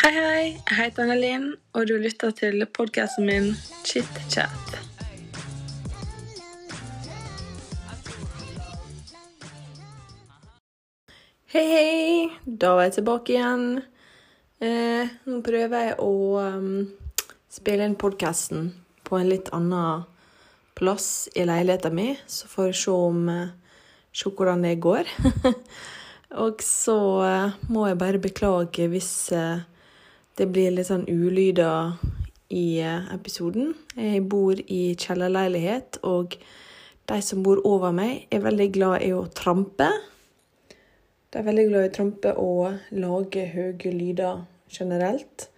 Hei, hei. Jeg heter Anne-Linn, og du lytter til podkasten min Chit Chat. Hei, hei. Da var jeg tilbake igjen. Eh, nå prøver jeg å um, spille inn podkasten på en litt annen plass i leiligheten min, så får vi se om eh, Se hvordan det går. og så eh, må jeg bare beklage hvis eh, det blir litt sånn ulyder i eh, episoden. Jeg bor i kjellerleilighet, og de som bor over meg, er veldig glad i å trampe. De er veldig glad i å trampe og lage høye lyder generelt.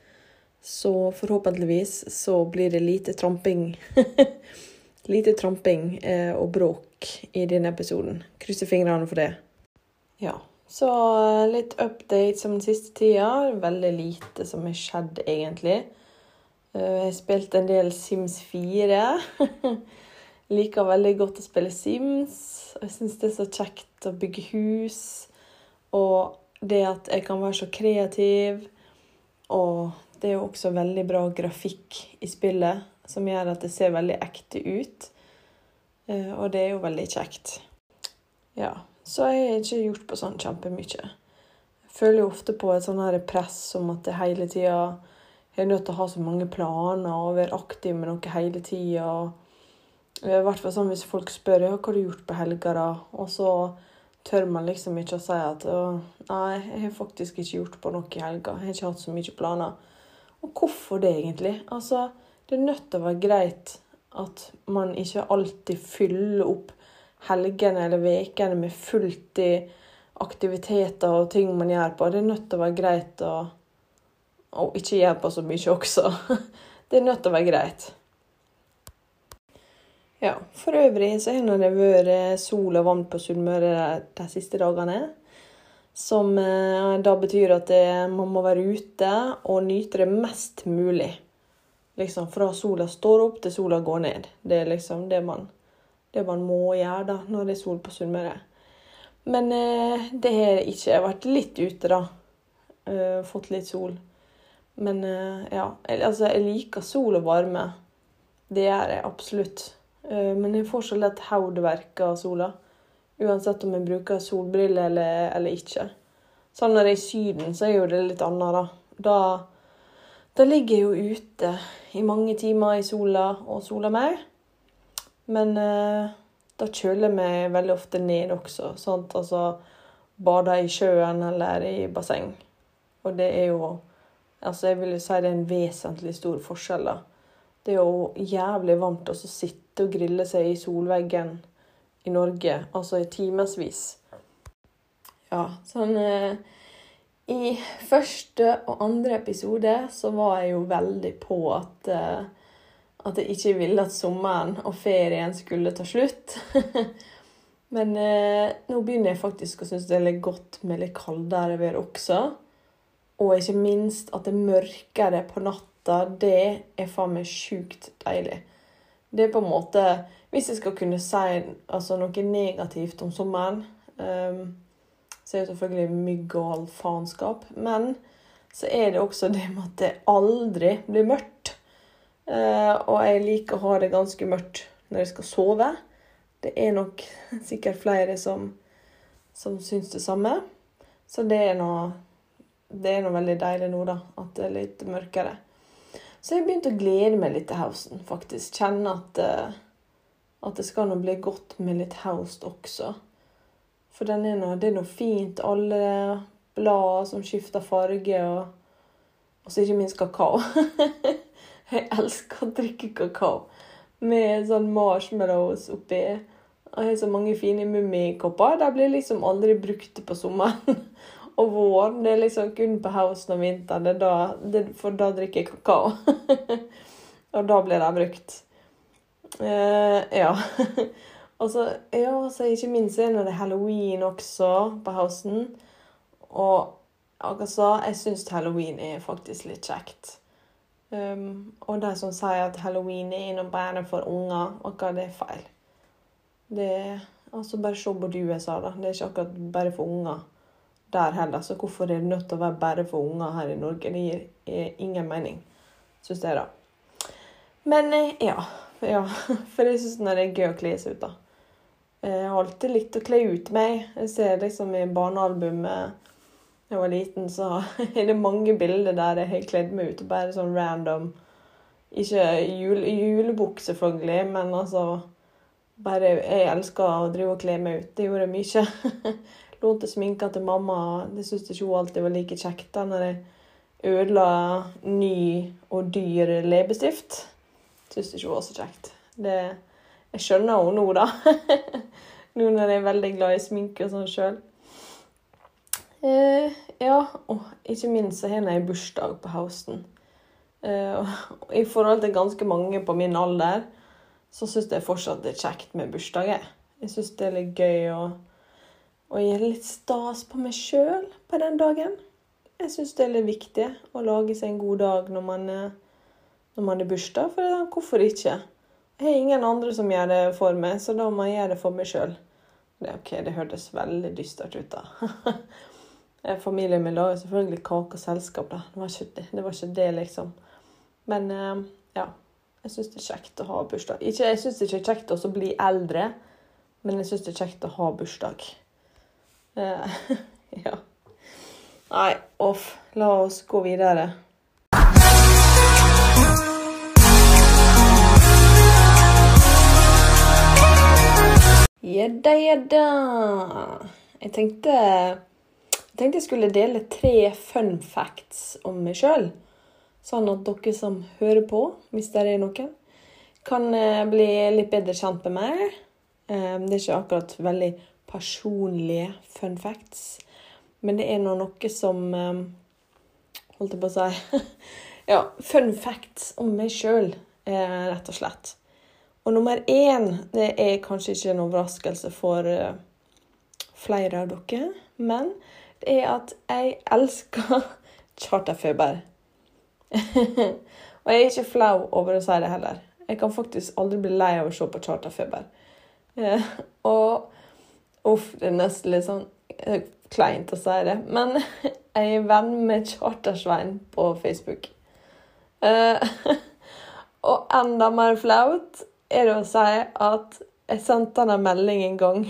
Så forhåpentligvis så blir det lite tramping. lite tramping eh, og bråk i denne episoden. Krysser fingrene for det. Ja. Så eh, litt updates om den siste tida. Veldig lite som har skjedd, egentlig. Eh, jeg har spilt en del Sims 4. Liker veldig godt å spille Sims. Jeg syns det er så kjekt å bygge hus. Og det at jeg kan være så kreativ. Og det er jo også veldig bra grafikk i spillet, som gjør at det ser veldig ekte ut. Eh, og det er jo veldig kjekt. Ja. Så jeg har ikke gjort på sånn kjempemye. Jeg føler jo ofte på et sånn press om at jeg hele tida er nødt til å ha så mange planer og være aktiv med noe hele tida. I hvert fall sånn hvis folk spør hva har du gjort på helga, da? Og så tør man liksom ikke å si at nei, jeg har faktisk ikke gjort på noe i helga. Jeg har ikke hatt så mye planer. Og hvorfor det, egentlig? Altså, det er nødt til å være greit at man ikke alltid fyller opp helgene eller ukene med fullt i aktiviteter og ting man gjør på. Det er nødt til å være greit å, å ikke gjøre på så mye også. Det er nødt til å være greit. Ja, for øvrig så har det vært sol og vann på Sunnmøre de siste dagene. Som eh, da betyr at det, man må være ute og nyte det mest mulig. Liksom fra sola står opp til sola går ned. Det er liksom det man, det man må gjøre da, når det er sol på Sunnmøre. Men eh, det har ikke Jeg har vært litt ute, da. Eh, fått litt sol. Men eh, ja. Altså, jeg liker sol og varme. Det gjør jeg absolutt. Eh, men jeg får så lett hodeverk av sola. Uansett om jeg bruker solbriller eller, eller ikke. Sånn når jeg er i Syden, så er jo det litt annet, da. Da, da ligger jeg jo ute i mange timer i sola og soler meg. Men eh, da kjøler meg veldig ofte ned også. Sant? Altså bade i sjøen eller i basseng. Og det er jo Altså, jeg vil jo si det er en vesentlig stor forskjell, da. Det er jo jævlig varmt å sitte og grille seg i solveggen i Norge, altså i timevis. Ja, sånn eh, I første og andre episode så var jeg jo veldig på at eh, at jeg ikke ville at sommeren og ferien skulle ta slutt. Men eh, nå begynner jeg faktisk å synes det er godt med litt kaldere vær også. Og ikke minst at det er mørkere på natta. Det er faen meg sjukt deilig. Det er på en måte Hvis jeg skal kunne si altså, noe negativt om sommeren, um, så er det selvfølgelig mygg og all faenskap. Men så er det også det med at det aldri blir mørkt. Uh, og jeg liker å ha det ganske mørkt når jeg skal sove. Det er nok sikkert flere som, som syns det samme. Så det er noe det er noe veldig deilig nå, da. At det er litt mørkere. Så jeg begynte å glede meg litt til hausten, faktisk. Kjenne at, uh, at det skal nå bli godt med litt haust også. For er noe, det er noe fint. Alle blad som skifter farge, og, og så ikke minst kakao. jeg elsker å drikke kakao med sånn marshmallows oppi. Jeg har så mange fine mummikopper. De blir liksom aldri brukt på sommeren og våren. Det er liksom kun på høsten og vinteren, da, det, for da drikker jeg kakao. og da blir de brukt. Uh, ja. og så ja, så ikke minst er det halloween også på høsten. Og altså, jeg syns halloween er faktisk litt kjekt. Um, og de som sier at halloween er noe bare for unger, akkurat det er feil. Det er altså Bare se på USA, da. Det er ikke akkurat bare for unger der heller. Så hvorfor er det nødt til å være bare for unger her i Norge? Det gir ingen mening, syns jeg, da. Men eh, ja. ja. For jeg syns det er gøy å kle seg ut, da. Jeg har alltid likt å kle ut meg. Jeg ser liksom i barnealbumet jeg var liten, så er det mange bilder der jeg har kledd meg ut. og Bare sånn random. Ikke jule, julebukk, selvfølgelig, men altså bare Jeg elsker å drive og kle meg ut. Det gjorde jeg mye. Lånte sminka til mamma. Det syntes ikke hun alltid var like kjekt da når jeg ødela ny og dyr leppestift. Syns ikke hun var så kjekt. Det, jeg skjønner henne nå, da. nå når jeg er veldig glad i sminke og sånn sjøl. Eh, ja, og ikke minst så har jeg bursdag på høsten. Eh, I forhold til ganske mange på min alder så syns jeg fortsatt det er kjekt med bursdag. Jeg syns det er litt gøy å, å gjøre litt stas på meg sjøl på den dagen. Jeg syns det er litt viktig å lage seg en god dag når man, når man er bursdag. For hvorfor ikke? Jeg har ingen andre som gjør det for meg, så da må jeg gjøre det for meg sjøl. Det, okay, det hørtes veldig dystert ut, da. Familien min lager selvfølgelig kake og selskap, da. Det var ikke det, det, var ikke det liksom. Men eh, ja. Jeg syns det er kjekt å ha bursdag. Ikke, jeg syns ikke det er kjekt å bli eldre, men jeg syns det er kjekt å ha bursdag. Uh, ja. Nei, off. La oss gå videre. Jedda, jedda. Jeg tenkte, jeg tenkte jeg skulle dele tre fun facts om meg sjøl. Sånn at dere som hører på, hvis det er noen, kan eh, bli litt bedre kjent med meg. Eh, det er ikke akkurat veldig personlige fun facts, men det er nå noe som eh, Holdt jeg på å si Ja, fun facts om meg sjøl, rett og slett. Og nummer én, det er kanskje ikke en overraskelse for flere av dere, men det er at jeg elsker charterfeber. og jeg er ikke flau over å si det heller. Jeg kan faktisk aldri bli lei av å se på charterfeber. Eh, og uff, det er nesten litt sånn eh, kleint å si det, men jeg er venn med Chartersvein på Facebook. Eh, og enda mer flaut er det å si at jeg sendte han en melding en gang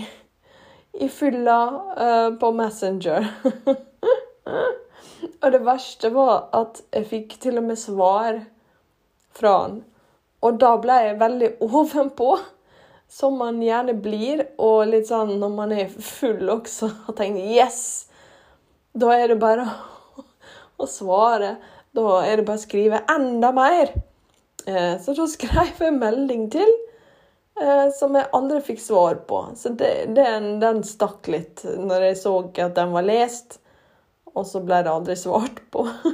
i fylla uh, på Messenger. Og det verste var at jeg fikk til og med svar fra han. Og da ble jeg veldig ovenpå, som man gjerne blir. Og litt sånn når man er full også, og tenker 'yes'. Da er det bare å svare. Da er det bare å skrive enda mer. Eh, så da skrev jeg melding til som jeg aldri fikk svar på. Så det, den, den stakk litt når jeg så at den var lest. Og så ble det aldri svart på.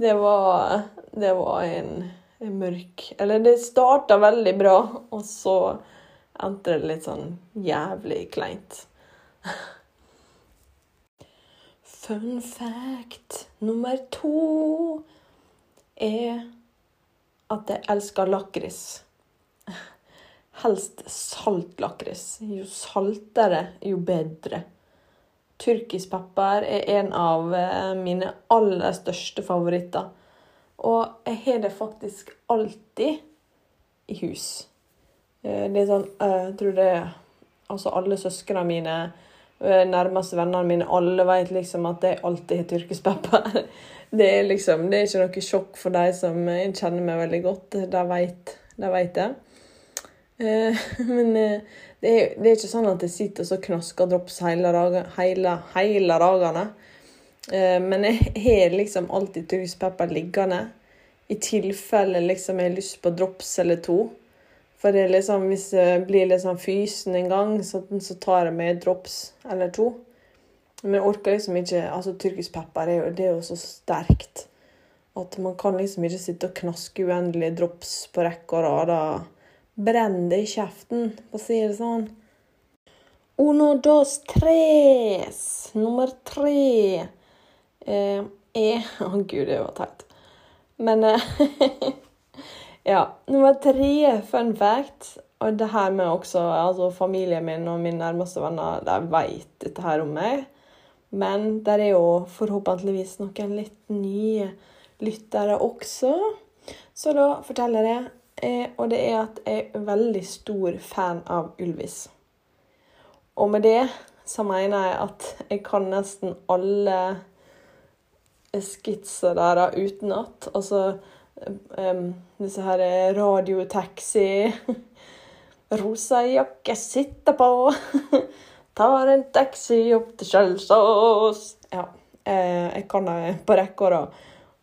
Det var, det var en, en, mørk Eller det starta veldig bra, og så endte det litt sånn jævlig kleint. Fun fact nummer to er at jeg elsker lakris. Helst salt lakris. Jo saltere, jo bedre. Tyrkisk pepper er en av eh, mine aller største favoritter. Og jeg har det faktisk alltid i hus. Eh, det er sånn eh, Jeg tror det Altså alle søsknene mine, nærmeste vennene mine, alle vet liksom at jeg alltid har tyrkisk pepper. Det er liksom Det er ikke noe sjokk for de som kjenner meg veldig godt. De vet, de vet det. Men det er, det er, ikke sånn at jeg sitter og så knasker drops hele, hele, hele dagene. Eh, men jeg har liksom alltid truspepper liggende. I tilfelle liksom jeg har lyst på drops eller to. For det liksom, hvis jeg blir sånn fysen en gang, så, så tar jeg med drops eller to. Men jeg orker liksom ikke altså Tyrkisk pepper er jo, det er jo så sterkt at man kan liksom ikke sitte og knaske uendelige drops på rekke og rad brenn det i si det sånn. Uno, dos, tres. Nummer tre eh, er Å, oh, gud, det var teit. Men eh, Ja. Nummer tre, fun fact, og det her med også altså familien min og mine nærmeste venner de vet dette her om meg. Men der er jo forhåpentligvis noen litt nye lyttere også. Så da forteller jeg, og det er at jeg er veldig stor fan av Ylvis. Og med det så mener jeg at jeg kan nesten alle skitser der utenat. Altså um, disse her radiotaxi Rosa jakke sitter på. Tar en taxi opp til Kjelsås. Ja, eh, jeg kan det på rekke og rad.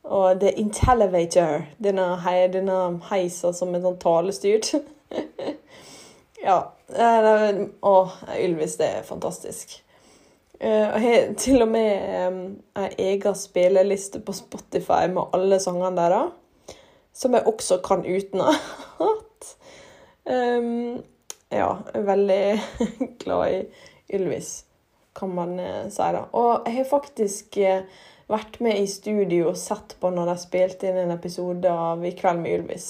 Og The Intellivator, denne, hei, denne heisa som er sånn talestyrt. ja. Å, Ylvis, det er fantastisk. Og jeg har til og med ei ega spilleliste på Spotify med alle sangene deres, som jeg også kan utenat. um, ja, veldig glad i Ylvis, kan man si. da. Og jeg har faktisk vært med i studio og sett på når de spilte inn en episode av I kveld med Ylvis.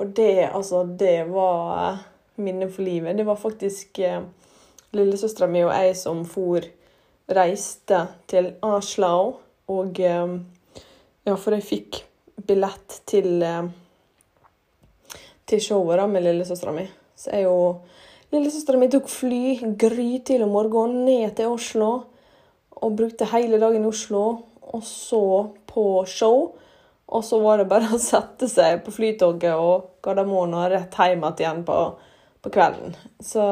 Og det, altså, det var minnet for livet. Det var faktisk eh, lillesøstera mi og jeg som for reiste til Aslao. Og eh, ja, for jeg fikk billett til eh, til showet da, med lillesøstera mi. Så jeg og Lillesøstera mi tok fly grytidlig om morgenen ned til Oslo og brukte hele dagen i Oslo. Og så på show. Og så var det bare å sette seg på flytoget og Gardermoen og rett hjem igjen på, på kvelden. Så,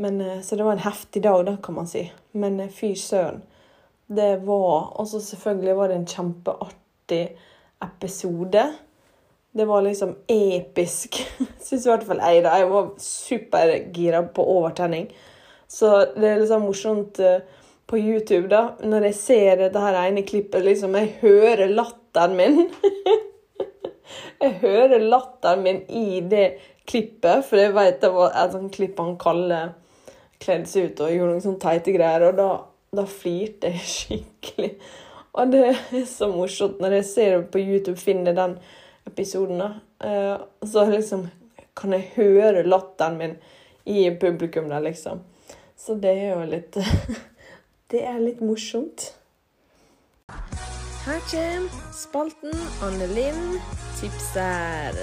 men, eh, så, det var en heftig dag, da, kan man si. Men eh, fy søren. Det var Og så selvfølgelig var det en kjempeartig episode. Det var liksom episk. Syns i hvert fall jeg, da. Jeg var supergira på overtenning. Så det er liksom morsomt. Uh, på YouTube, da, når jeg ser det her ene klippet, liksom Jeg hører latteren min. jeg hører latteren min i det klippet, for jeg vet det var et sånt klipp han Kalle kledde seg ut og gjorde noen sånne teite greier, og da, da flirte jeg skikkelig. Og det er så morsomt når jeg ser på YouTube, finner den episoden, da. Uh, så liksom kan jeg høre latteren min i publikum der, liksom. Så det er jo litt Det er litt morsomt. Her kommer spalten Anne Linn tipser.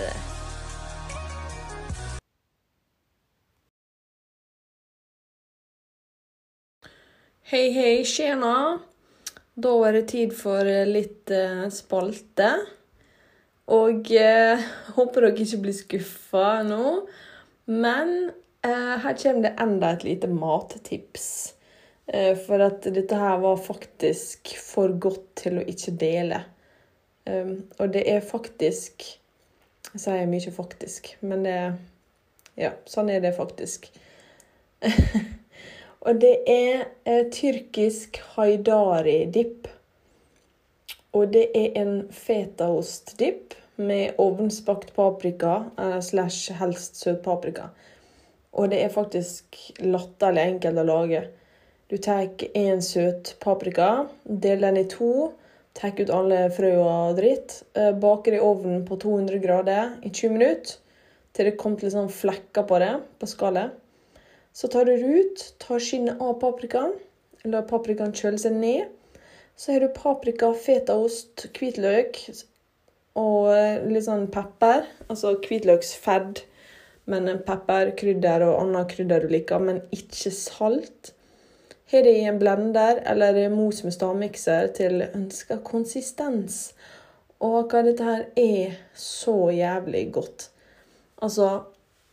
Hei, hei, tjena. Da er det tid for litt uh, spalte. Og uh, håper dere ikke blir skuffa nå. Men uh, her kommer det enda et lite mattips. Eh, for at dette her var faktisk for godt til å ikke dele. Um, og det er faktisk Jeg sier mye faktisk, men det Ja, sånn er det faktisk. og det er eh, tyrkisk haidari-dipp. Og det er en fetaostdipp med ovnsbakt paprika, eller slash helst søt paprika. Og det er faktisk latterlig enkelt å lage. Du tar én søt paprika, deler den i to, tar ut alle frø og dritt. Eh, baker i ovnen på 200 grader i 20 minutter til det kommer litt sånn flekker på det på skallet. Så tar du ut, tar skinnet av paprikaen, lar paprikaen kjøle seg ned. Så har du paprika, fetaost, hvitløk og eh, litt sånn pepper. Altså hvitløksferd, men pepper, krydder og annet krydder du liker, men ikke salt. Har det i en blender eller mos med stavmikser til ønska konsistens. Og hva dette her er så jævlig godt. Altså,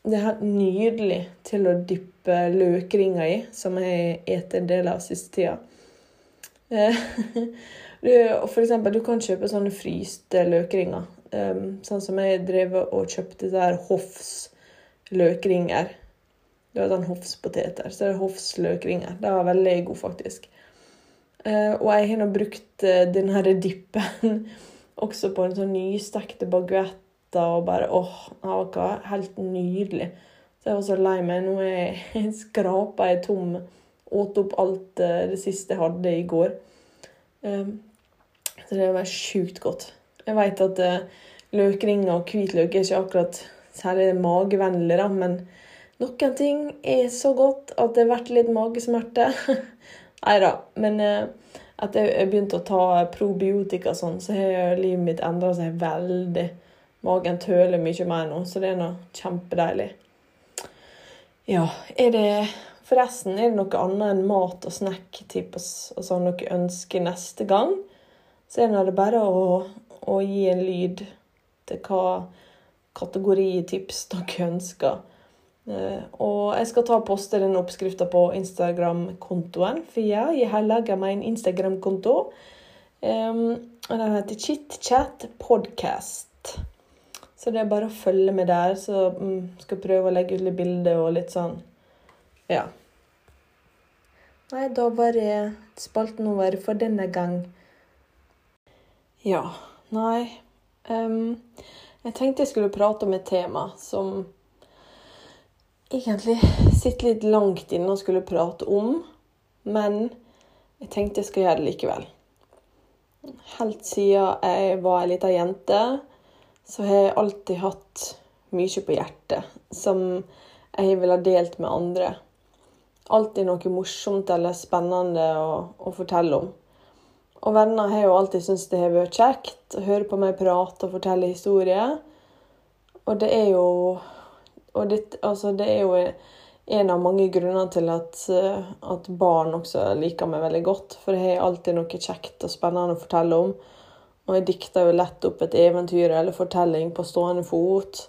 det er helt nydelig til å dyppe løkringer i, som jeg eter del av siste tida. For eksempel, du kan kjøpe sånne fryste løkringer. Sånn som jeg drev og kjøpte der Hoffs løkringer. Det var sånn Hofspoteter. Så det er Hofs løkringer. Det var veldig god, faktisk. Uh, og jeg har nå brukt uh, den her dippen også på en sånn nystekte baguetter og bare åh, det var helt nydelig. Så jeg var så lei meg. Nå er jeg skrapa jeg tom. Åt opp alt uh, det siste jeg hadde i går. så det var sjukt godt. Jeg veit at løkringer og hvitløk er ikke akkurat særlig magevennlig, da, men noen ting er så godt at det blir litt magesmerte. Nei da. Men eh, etter jeg begynte å ta probiotika, sånn, så har livet mitt endra seg veldig. Magen tøler mye mer nå, så det er nå kjempedeilig. Ja, er det Forresten, er det noe annet enn mat og snacktips og sånn dere ønsker neste gang, så er det bare å, å gi en lyd til hva kategoritips dere ønsker. Eh, og jeg skal ta og poste den oppskrifta på Instagram-kontoen. For ja, jeg har laga meg en Instagram-konto. Um, og den heter ChitChat Podcast. Så det er bare å følge med der. Så um, skal jeg prøve å legge ut litt bilder og litt sånn. Ja. Nei, da var det spalten over for denne gang. Ja. Nei um, Jeg tenkte jeg skulle prate om et tema som egentlig sitter litt langt inne og skulle prate om, men jeg tenkte jeg skal gjøre det likevel. Helt siden jeg var ei lita jente, så har jeg alltid hatt mye på hjertet som jeg ville ha delt med andre. Alltid noe morsomt eller spennende å, å fortelle om. Og venner har jo alltid syntes det har vært kjekt å høre på meg prate og fortelle historier. Og det er jo og det, altså, det er jo en av mange grunner til at, eh, at, barn også liker meg veldig godt. For jeg har alltid noe kjekt og spennende å fortelle om. Og jeg dikter jo lett opp et eventyr eller fortelling på stående fot.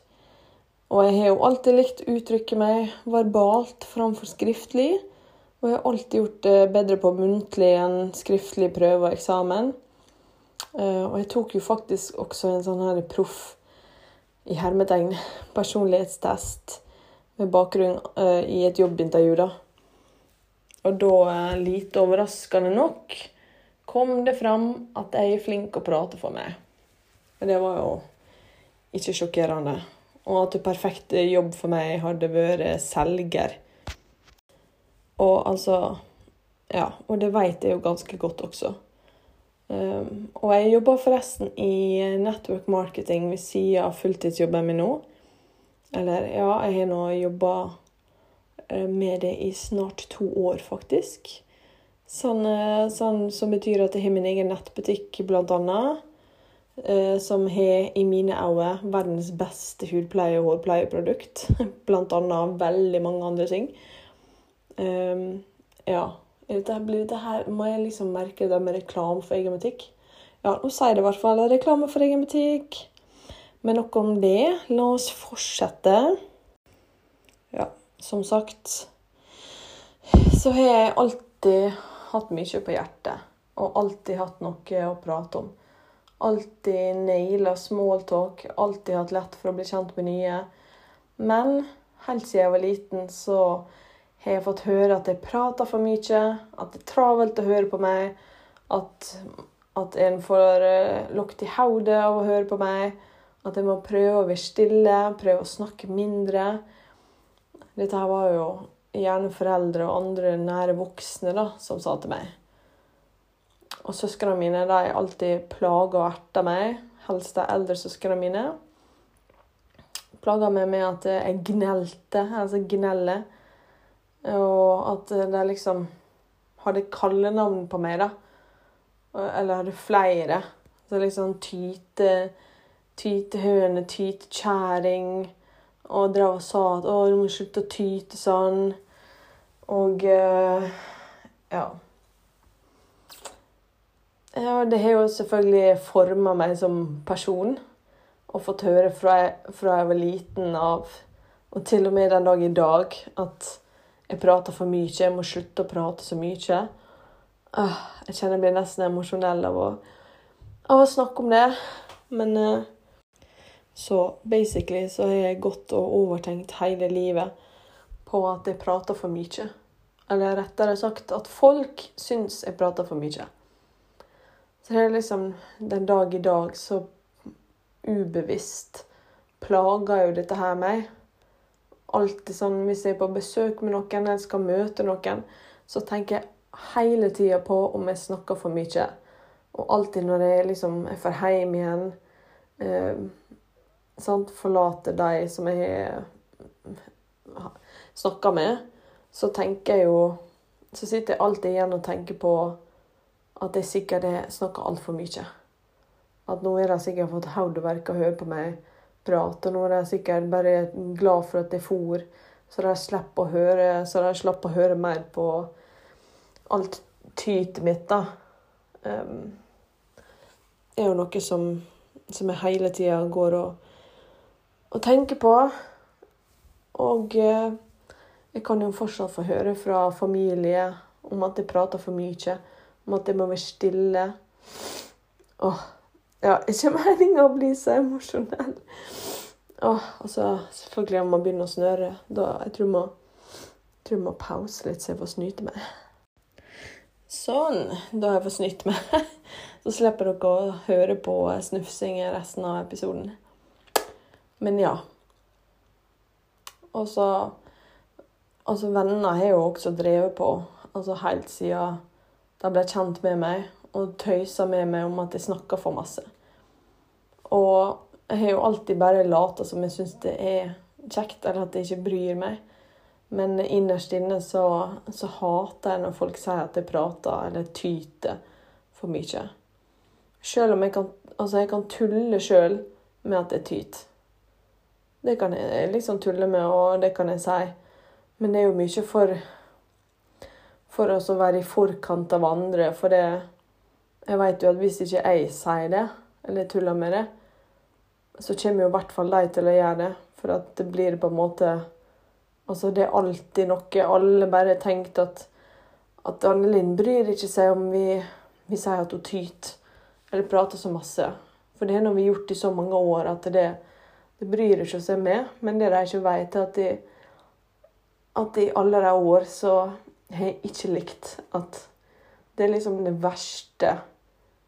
Og jeg har jo alltid likt å uttrykke meg verbalt framfor skriftlig. Og jeg har alltid gjort det bedre på muntlig enn skriftlig prøve og eksamen. Eh, og jeg tok jo faktisk også en sånn her proff i hermetegn personlighetstest med bakgrunn uh, i et jobbintervju, da. Og da, uh, lite overraskende nok, kom det fram at jeg er flink å prate for meg. Og det var jo ikke sjokkerende. Og at det perfekte jobb for meg hadde vært selger. Og altså Ja, og det vet jeg jo ganske godt også. Um, og jeg jobber forresten i network marketing ved sida av fulltidsjobben min nå. Eller ja, jeg har nå jobba eh, med det i snart to år, faktisk. Sånn, eh, sånn som betyr at jeg har min egen nettbutikk, blant annet. Eh, som har i mine øyne verdens beste hudpleie- og hårpleieprodukt. Blant annet veldig mange andre ting. Um, ja. Dette, blir, det her, må jeg liksom merke det med reklame for egen butikk? Ja, nå sier det i hvert fall reklame for egen butikk. Men nok om det. La oss fortsette. Ja, som sagt så har jeg alltid hatt mye på hjertet. Og alltid hatt noe å prate om. Alltid naila smalltalk. Alltid hatt lett for å bli kjent med nye. Men helt siden jeg var liten, så har jeg fått høre at jeg prater for mye, at det er travelt å høre på meg, at, at en får lukt lukket i hodet av å høre på meg, at jeg må prøve å være stille, prøve å snakke mindre. Dette her var jo gjerne foreldre og andre nære voksne da, som sa til meg. Og søsknene mine de alltid plaga og erta meg, helst de eldre søsknene mine. Plaga meg med at jeg gnelte, altså gneller. Og at det liksom hadde kallenavn på meg, da. Eller hadde flere. Så liksom tyte Tytehøne, tytekjerring Og drev og sa at 'Å, du må slutte å tyte sånn'. Og uh, ja. Ja, det har jo selvfølgelig forma meg som person. Og fått høre fra jeg, fra jeg var liten av, og til og med den dag i dag, at jeg prater for mye, jeg må slutte å prate så mye. Uh, jeg kjenner jeg blir nesten emosjonell av å, av å snakke om det. Men uh, så basically så har jeg gått og overtenkt hele livet på at jeg prater for mye. Eller rettere sagt at folk syns jeg prater for mye. Så det er liksom den dag i dag så ubevisst plager jo dette her meg alltid sånn hvis jeg er på besøk med noen eller skal møte noen, så tenker jeg hele tida på om jeg snakker for mye. Og alltid når jeg liksom er for hjem igjen, eh, sant, forlater de som jeg snakka med, så tenker jeg jo så sitter jeg alltid igjen og tenker på at jeg sikkert snakker altfor mye. At nå er de sikkert fått hodeverk å høre på meg prate, og nå er sikkert bare glad for at jeg for, så de slipper å høre, slapp å høre mer på alt tytet mitt, da. Um, er jo noe som, som jeg hele tida går og, og, tenker på. Og eh, jeg kan jo fortsatt få høre fra familie om at jeg prater for mye, om at jeg må være stille. Åh, ja, ikke meninga å bli så emosjonell. Åh, altså, selvfølgelig om man begynne å snøre. Da, jeg tror man, tror man pause litt, så jeg får snyte meg. Sånn. Da har jeg fått snytt meg. Så slipper dere å høre på snufsing i resten av episoden. Men ja. Og så Altså, venner har jo også drevet på altså helt siden de ble kjent med meg og tøysa med meg om at jeg snakka for masse. Og jeg har jo alltid bare lata som jeg syns det er kjekt, eller at jeg ikke bryr meg. Men innerst inne så, så, hater jeg når folk sier at jeg prater eller tyter for mye. Selv om jeg kan, altså jeg kan tulle sjøl med at jeg tyter. Det kan jeg liksom tulle med, og det kan jeg si. Men det er jo mye for for å være i forkant av andre. For det, jeg vet jo at hvis ikke jeg sier det, eller tuller med det, så kommer jo i hvert fall de til å gjøre det. For at det blir på en måte Altså, det er alltid noe. Alle bare tenkte at, at Anne bryr ikke seg om vi, vi sier at hun tyter eller prater så masse. For det har vi gjort i så mange år at det, det bryr ikke seg med. Men det de ikke vet, er at, de, at i alle de år så har jeg ikke likt at det er liksom det verste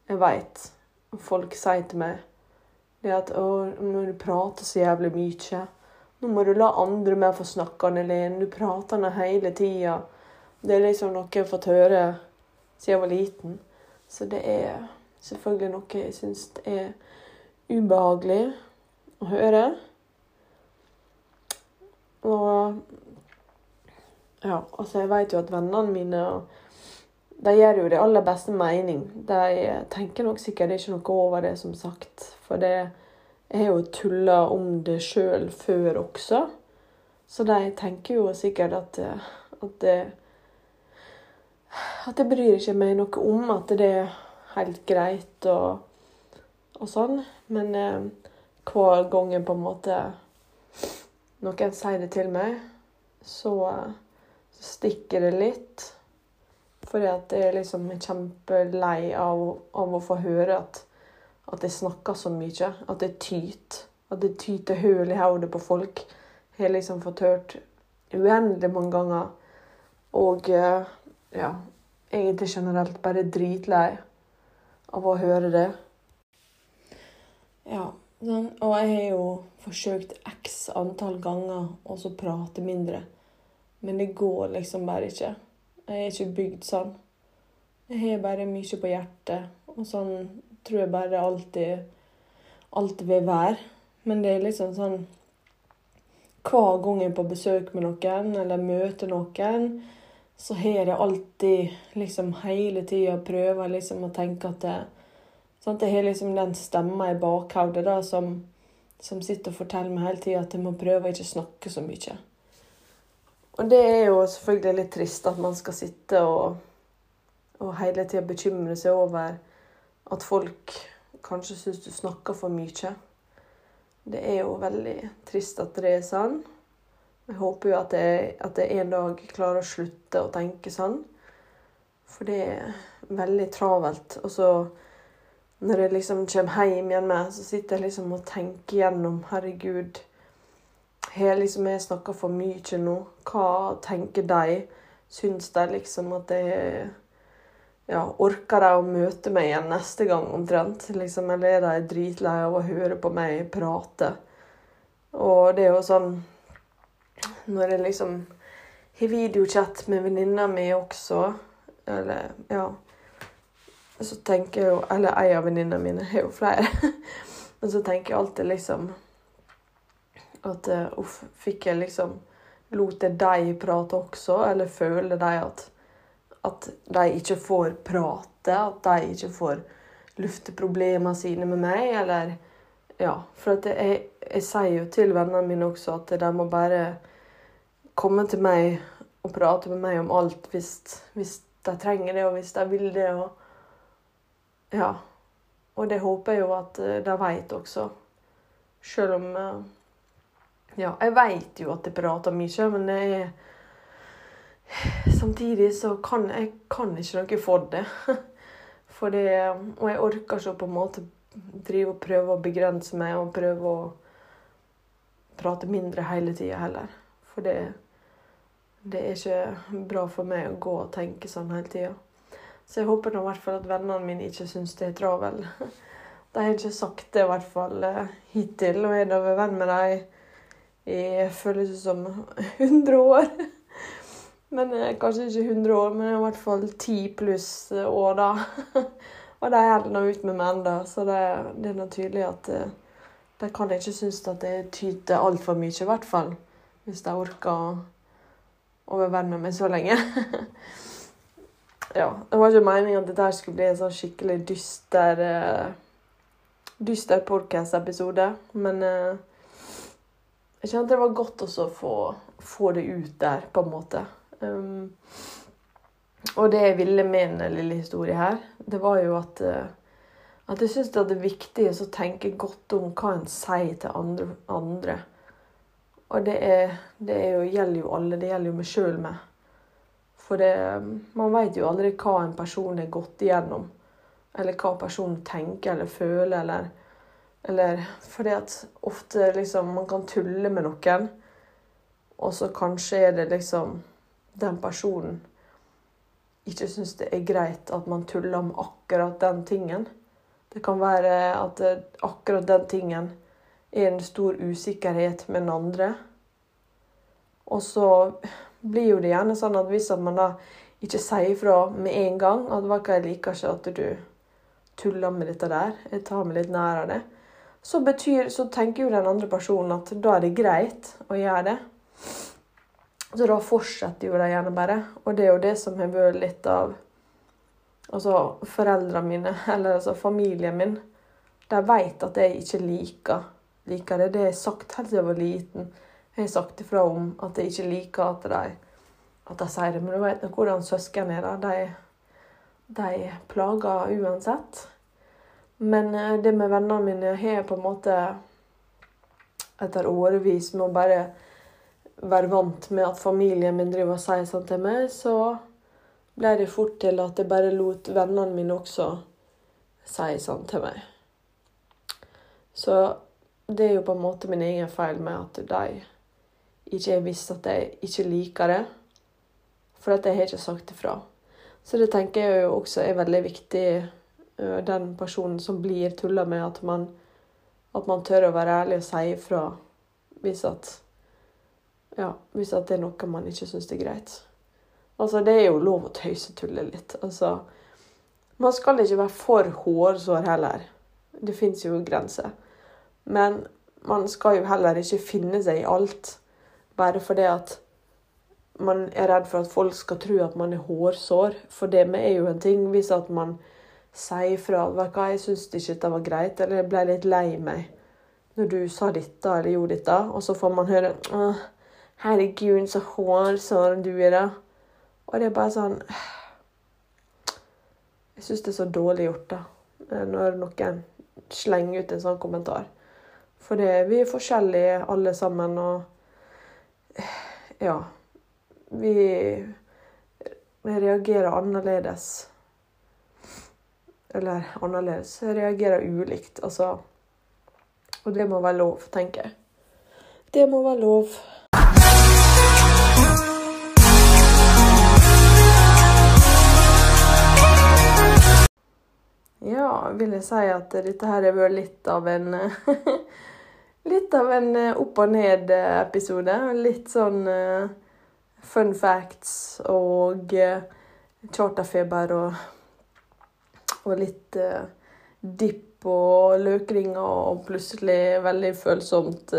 jeg vet folk sier til meg. Det at 'Å, når du prater så jævlig mye' Nå må du la andre med få snakke, Annelin. Du prater nå hele tida. Det er liksom noe jeg har fått høre siden jeg var liten. Så det er selvfølgelig noe jeg syns er ubehagelig å høre. Og ja, altså jeg vet jo at vennene mine de gjør jo det aller beste mening. De tenker nok sikkert ikke noe over det, som sagt. For det har jo tulla om det sjøl før også, så de tenker jo sikkert at, at det At jeg bryr ikke meg noe om at det er helt greit og, og sånn. Men eh, hver gang på en måte noen sier det til meg, så, så stikker det litt. Fordi at jeg liksom er kjempelei av, av å få høre at at jeg snakker så mye. At det tyter. At det tyter høl i hodet på folk. Jeg har liksom fått hørt uendelig mange ganger. Og eh, ja Egentlig generelt bare dritlei av å høre det. Ja. Og jeg har jo forsøkt x antall ganger å prate mindre. Men det går liksom bare ikke. Jeg er ikke bygd sånn. Jeg har bare mye på hjertet. Og sånn tror jeg bare alltid, alltid vil være. Men det er liksom sånn Hver gang jeg er på besøk med noen eller møter noen, så har jeg alltid liksom hele tida prøver liksom å tenke at det, sånn Jeg har liksom den stemma i bakhodet da, som, som, sitter og forteller meg hele tida at jeg må prøve å ikke snakke så mye. Og det er jo selvfølgelig litt trist at man skal sitte og, og hele tida bekymre seg over at folk kanskje syns du snakker for mye. Det er jo veldig trist at det er sånn. Jeg håper jo at jeg, at jeg en dag klarer å slutte å tenke sånn. For det er veldig travelt. Og så når jeg liksom kommer hjem igjen med, så sitter jeg liksom og tenker gjennom Herregud, har liksom jeg snakka for mye nå? Hva tenker de? Syns de liksom at det er ja, orker de å møte meg igjen neste gang omtrent? Liksom, eller er de dritlei av å høre på meg prate? Og det er jo sånn Når jeg liksom har videochat med venninna mi også, eller ja Så tenker jeg jo Eller ei av venninnene mine har jo flere. Men så tenker jeg alltid liksom at eh, uff, fikk jeg liksom Lot jeg dem prate også, eller føler de at at de ikke får prate, at de ikke får lufte problemene sine med meg, eller Ja. For jeg, jeg sier jo til vennene mine også at de må bare komme til meg og prate med meg om alt hvis, hvis de trenger det, og hvis de vil det. og Ja. Og det håper jeg jo at eh, de vet også. Sjøl om eh, Ja, jeg vet jo at jeg prater mye, men det er Samtidig så kan jeg kan ikke noe for det. For det Og jeg orker ikke på en måte drive og prøve å begrense meg og prøve å prate mindre hele tida heller. For det, det er ikke bra for meg å gå og tenke sånn hele tida. Så jeg håper nå i hvert fall at vennene mine ikke syns det er travel. De har ikke sagt det i hvert fall eh, hittil, og jeg har vært venn med dem i føles som 100 år. Men eh, Kanskje ikke 100 år, men i hvert fall 10 pluss eh, år, da. Og de holder nå ut med meg ennå, så det, det er naturlig at eh, de kan ikke synes at det tyter altfor mye, i hvert fall. Hvis de orker å være med meg så lenge. ja, Det var ikke meningen at dette skulle bli en sånn skikkelig dyster dyster podcast-episode, men jeg kjente det var godt også å få, få det ut der, på en måte. Um, og det jeg ville med en lille historie her, det var jo at, uh, at jeg syns det er viktig å tenke godt om hva en sier til andre. andre. Og det, er, det er jo, gjelder jo alle. Det gjelder jo meg sjøl med. For det, man veit jo aldri hva en person har gått igjennom. Eller hva personen tenker eller føler, eller, eller Fordi at ofte liksom Man kan tulle med noen, og så kanskje er det liksom den personen ikke syns det er greit at man tuller med akkurat den tingen. Det kan være at akkurat den tingen er en stor usikkerhet med den andre. Og så blir jo det gjerne sånn at hvis man da ikke sier ifra med en gang at jeg liker ikke at du tuller med dette der, jeg tar meg litt nær av det, så, betyr, så tenker jo den andre personen at da er det greit å gjøre det. Så da fortsetter jo de gjerne bare. Og det er jo det som har vært litt av Altså foreldrene mine, eller altså familien min, de vet at jeg ikke liker, liker det. Det har jeg sagt helt til jeg var liten. Jeg har sagt ifra om at jeg ikke liker at de, at de sier det. Men du vet hvordan søsken er. da. De, de plager uansett. Men eh, det med vennene mine har jeg på en måte etter årevis med å bare være vant med at familien min driver og sier sånn til meg, så ble det fort til at jeg bare lot vennene mine også si sånn til meg. Så det er jo på en måte min egen feil med at de ikke har visst at jeg ikke liker det. For at jeg har ikke sagt ifra. Så det tenker jeg jo også er veldig viktig, den personen som blir tulla med, at man, at man tør å være ærlig og si ifra hvis at ja, hvis det er noe man ikke syns er greit. Altså, det er jo lov å tøysetulle litt. Altså, man skal ikke være for hårsår heller. Det fins jo grenser. Men man skal jo heller ikke finne seg i alt bare fordi at man er redd for at folk skal tro at man er hårsår. For det med er jo en ting hvis at man sier fra at jeg syns ikke det var greit, eller jeg ble litt lei meg når du sa dette eller gjorde dette, og så får man høre 'Herregud, så hårsår du er', da. Og det er bare sånn Jeg syns det er så dårlig gjort, da, eh, når noen slenger ut en sånn kommentar. For det, vi er forskjellige alle sammen, og Ja. Vi reagerer annerledes. Eller annerledes. Jeg reagerer ulikt, altså. Og det må være lov, tenker jeg. Det må være lov. Ja, vil jeg si at dette her har vært litt av en Litt av en eh, opp og ned-episode. Litt sånn uh, fun facts og uh, charterfeber og, og litt uh, dipp og løkringer og plutselig veldig følsomt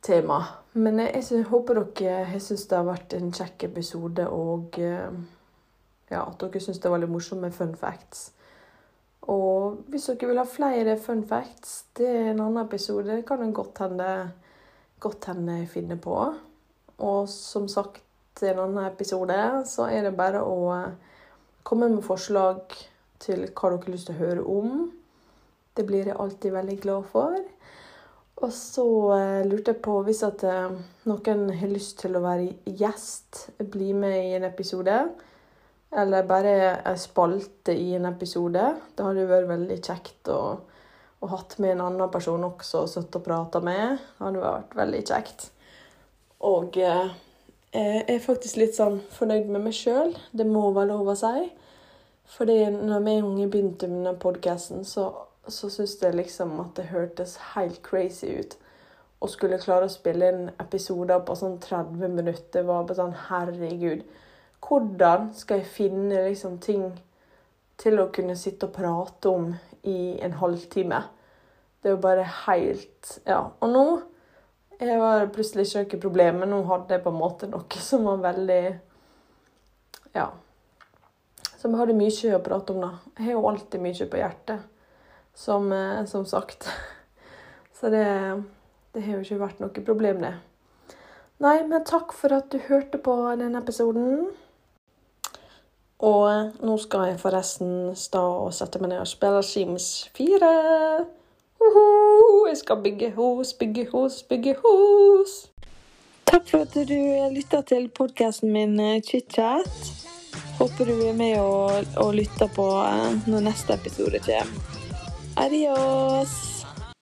tema. Men jeg håper dere har syntes det har vært en kjekk episode og ja, at dere syns det var litt morsomt med fun facts. Og hvis dere vil ha flere fun facts, er en annen episode. Kan det godt hende, godt hende jeg finner på. Og som sagt, i en annen episode så er det bare å komme med forslag til hva dere har lyst til å høre om. Det blir jeg alltid veldig glad for. Og så eh, lurte jeg på hvis at eh, noen har lyst til å være gjest, bli med i en episode. Eller bare ei spalte i en episode. Det hadde vært veldig kjekt å, å hatt med en annen person også og sittet og prata med. Det hadde vært veldig kjekt. Og eh, jeg er faktisk litt sånn fornøyd med meg sjøl. Det må være lov å si. Fordi når vi unge begynte med denne podkasten, så så syntes jeg liksom at det hørtes helt crazy ut. Å skulle klare å spille inn episoder på sånn 30 minutter var bare sånn Herregud. Hvordan skal jeg finne liksom ting til å kunne sitte og prate om i en halvtime? Det er jo bare helt Ja. Og nå jeg var plutselig ikke noe problem, men nå hadde jeg på en måte noe som var veldig Ja. Som jeg hadde mye å prate om, da. Jeg har jo alltid mye på hjertet som, eh, som sagt. Så det, det har jo ikke vært noe problem, det. Nei, men takk for at du hørte på denne episoden. Og eh, nå skal jeg forresten stå og sette meg ned og spille Sims 4. Uhu, jeg skal bygge hus, bygge hus, bygge hus. Takk for at du lytta til podkasten min eh, ChitChat. Håper du er med og, og lytter på når neste episode kommer. Adios!